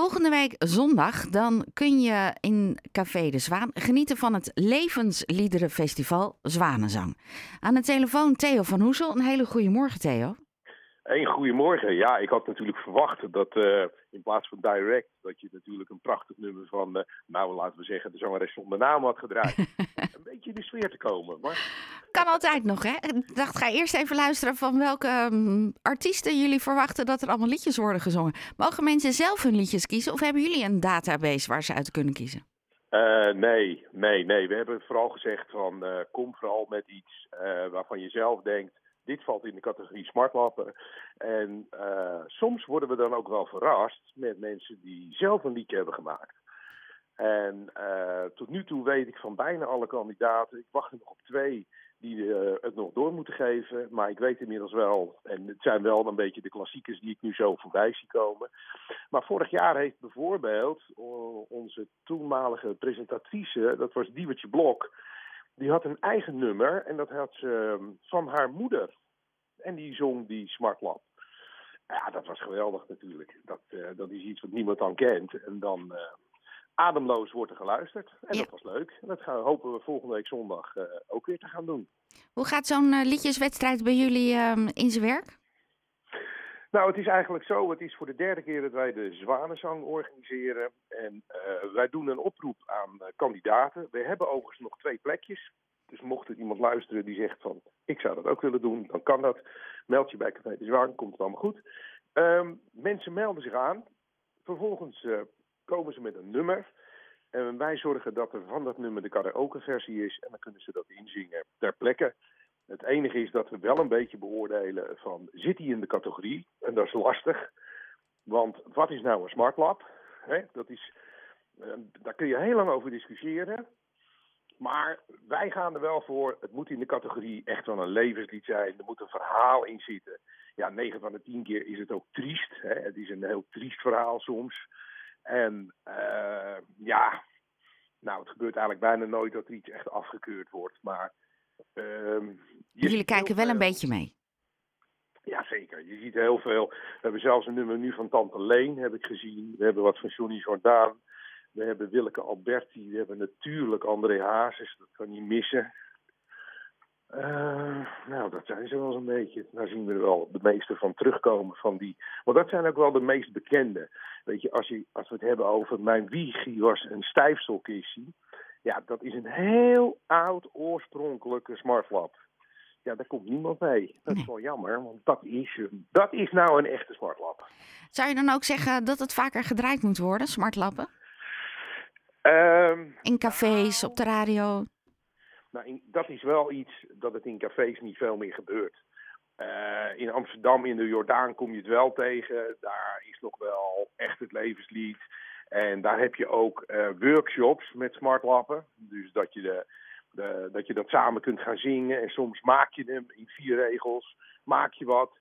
Volgende week zondag dan kun je in Café de Zwaan genieten van het Levensliederenfestival Zwanenzang. Aan de telefoon Theo van Hoesel. Een hele goede morgen Theo. Een goedemorgen. Ja, ik had natuurlijk verwacht dat uh, in plaats van direct, dat je natuurlijk een prachtig nummer van, uh, nou laten we zeggen, de zangeres zonder naam had gedraaid. een beetje in de sfeer te komen. Maar... Kan altijd nog, hè? Ik dacht, ga eerst even luisteren van welke um, artiesten jullie verwachten dat er allemaal liedjes worden gezongen. Mogen mensen zelf hun liedjes kiezen of hebben jullie een database waar ze uit kunnen kiezen? Uh, nee, nee, nee. We hebben vooral gezegd van kom vooral met iets waarvan je zelf denkt dit valt in de categorie smartlappen. En soms worden we dan ook wel verrast met mensen die zelf een liedje hebben gemaakt. En tot nu toe weet ik van bijna alle kandidaten, ik wacht er nog op twee die uh, het nog door moeten geven. Maar ik weet inmiddels wel, en het zijn wel een beetje de klassiekers die ik nu zo voorbij zie komen. Maar vorig jaar heeft bijvoorbeeld onze toenmalige presentatrice, dat was Diewertje Blok, die had een eigen nummer en dat had ze uh, van haar moeder. En die zong die Smart Lab. Ja, dat was geweldig natuurlijk. Dat, uh, dat is iets wat niemand dan kent. En dan uh, ademloos wordt er geluisterd. En ja. dat was leuk. En dat gaan, hopen we volgende week zondag uh, ook weer te gaan doen. Hoe gaat zo'n liedjeswedstrijd bij jullie um, in zijn werk? Nou, het is eigenlijk zo. Het is voor de derde keer dat wij de Zwanenzang organiseren. En uh, wij doen een oproep aan kandidaten. We hebben overigens nog twee plekjes. Dus mocht er iemand luisteren die zegt van... ik zou dat ook willen doen, dan kan dat. Meld je bij Café de Zwaan, komt het allemaal goed. Um, mensen melden zich aan. Vervolgens komen ze met een nummer. En wij zorgen dat er van dat nummer de karaoke-versie is. En dan kunnen ze dat inzingen ter plekke. Het enige is dat we wel een beetje beoordelen van zit hij in de categorie? En dat is lastig. Want wat is nou een smartlab? He, dat is, uh, daar kun je heel lang over discussiëren. Maar wij gaan er wel voor. Het moet in de categorie echt wel een levenslied zijn. Er moet een verhaal in zitten. Ja, 9 van de 10 keer is het ook triest. Het is een heel triest verhaal soms. En uh, ja, nou, het gebeurt eigenlijk bijna nooit dat er iets echt afgekeurd wordt. Maar uh, jullie kijken wel een beetje mee. Jazeker, je ziet heel veel. We hebben zelfs een nummer nu van Tante Leen, heb ik gezien. We hebben wat van Johnny Jordaan. We hebben Willeke Alberti. We hebben natuurlijk André Hazes. Dat kan niet missen. Uh, nou, dat zijn ze wel zo'n beetje. Daar zien we er wel de meeste van terugkomen. Van die. Want dat zijn ook wel de meest bekende. Weet je, als, je, als we het hebben over mijn wiegie was een stijfselkissie. Ja, dat is een heel oud oorspronkelijke smartlab. Ja, daar komt niemand mee. Dat is wel jammer, want dat is, dat is nou een echte smartlab. Zou je dan ook zeggen dat het vaker gedraaid moet worden, smartlappen? Um, in cafés, op de radio? Nou, in, dat is wel iets dat het in cafés niet veel meer gebeurt. Uh, in Amsterdam, in de Jordaan, kom je het wel tegen. Daar is nog wel echt het levenslied. En daar heb je ook uh, workshops met smartlappen. Dus dat je, de, dat je dat samen kunt gaan zingen. En soms maak je hem in vier regels. Maak je wat.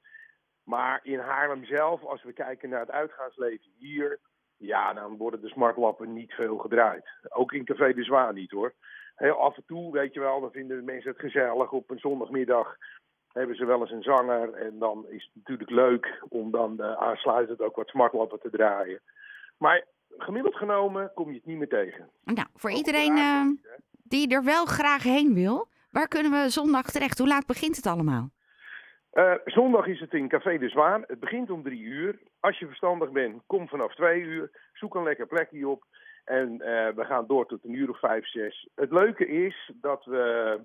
Maar in Haarlem zelf, als we kijken naar het uitgaansleven hier... Ja, dan worden de smartlappen niet veel gedraaid. Ook in Café de Zwaan niet hoor. Heel af en toe, weet je wel, dan vinden de mensen het gezellig. Op een zondagmiddag hebben ze wel eens een zanger. En dan is het natuurlijk leuk om dan uh, aansluitend ook wat smartlappen te draaien. Maar gemiddeld genomen kom je het niet meer tegen. Nou, voor ook iedereen uh, die er wel graag heen wil, waar kunnen we zondag terecht? Hoe laat begint het allemaal? Uh, zondag is het in Café de Zwaan. Het begint om drie uur. Als je verstandig bent, kom vanaf twee uur. Zoek een lekker plekje op. En uh, we gaan door tot een uur of vijf, zes. Het leuke is dat we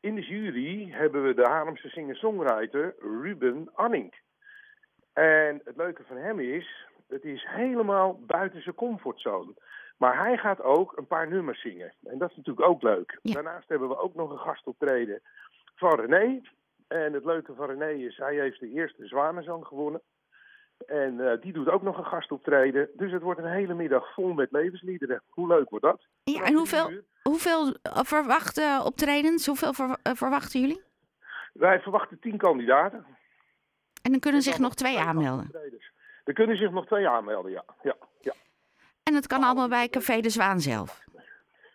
in de jury hebben we de Haarlemse singer-songwriter Ruben Anning. En het leuke van hem is, het is helemaal buiten zijn comfortzone. Maar hij gaat ook een paar nummers zingen. En dat is natuurlijk ook leuk. Ja. Daarnaast hebben we ook nog een gastoptreden van René. En het leuke van René is, hij heeft de eerste Zwanenzang gewonnen. En uh, die doet ook nog een gastoptreden. Dus het wordt een hele middag vol met levensliederen. Hoe leuk wordt dat? Ja, en hoeveel, hoeveel verwachten optredens? Hoeveel ver, uh, verwachten jullie? Wij verwachten tien kandidaten. En dan kunnen en zich nog twee aanmelden? Er kunnen zich nog twee aanmelden, ja. ja, ja. En het kan allemaal bij Café de Zwaan zelf?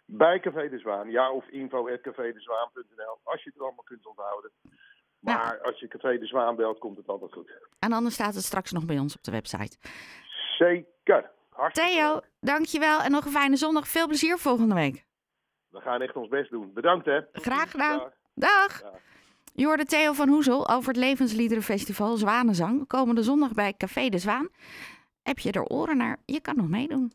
Bij Café de Zwaan, ja. Of info.cafedezwaan.nl, als je het allemaal kunt onthouden. Maar als je Café de Zwaan belt, komt het altijd goed. En anders staat het straks nog bij ons op de website. Zeker. Hartstikke Theo, leuk. dankjewel en nog een fijne zondag. Veel plezier volgende week. We gaan echt ons best doen. Bedankt hè. Graag gedaan. Dag. Dag! Dag. Je hoorde Theo van Hoezel over het Levensliederenfestival Zwanenzang. Komende zondag bij Café de Zwaan. Heb je er oren naar? Je kan nog meedoen.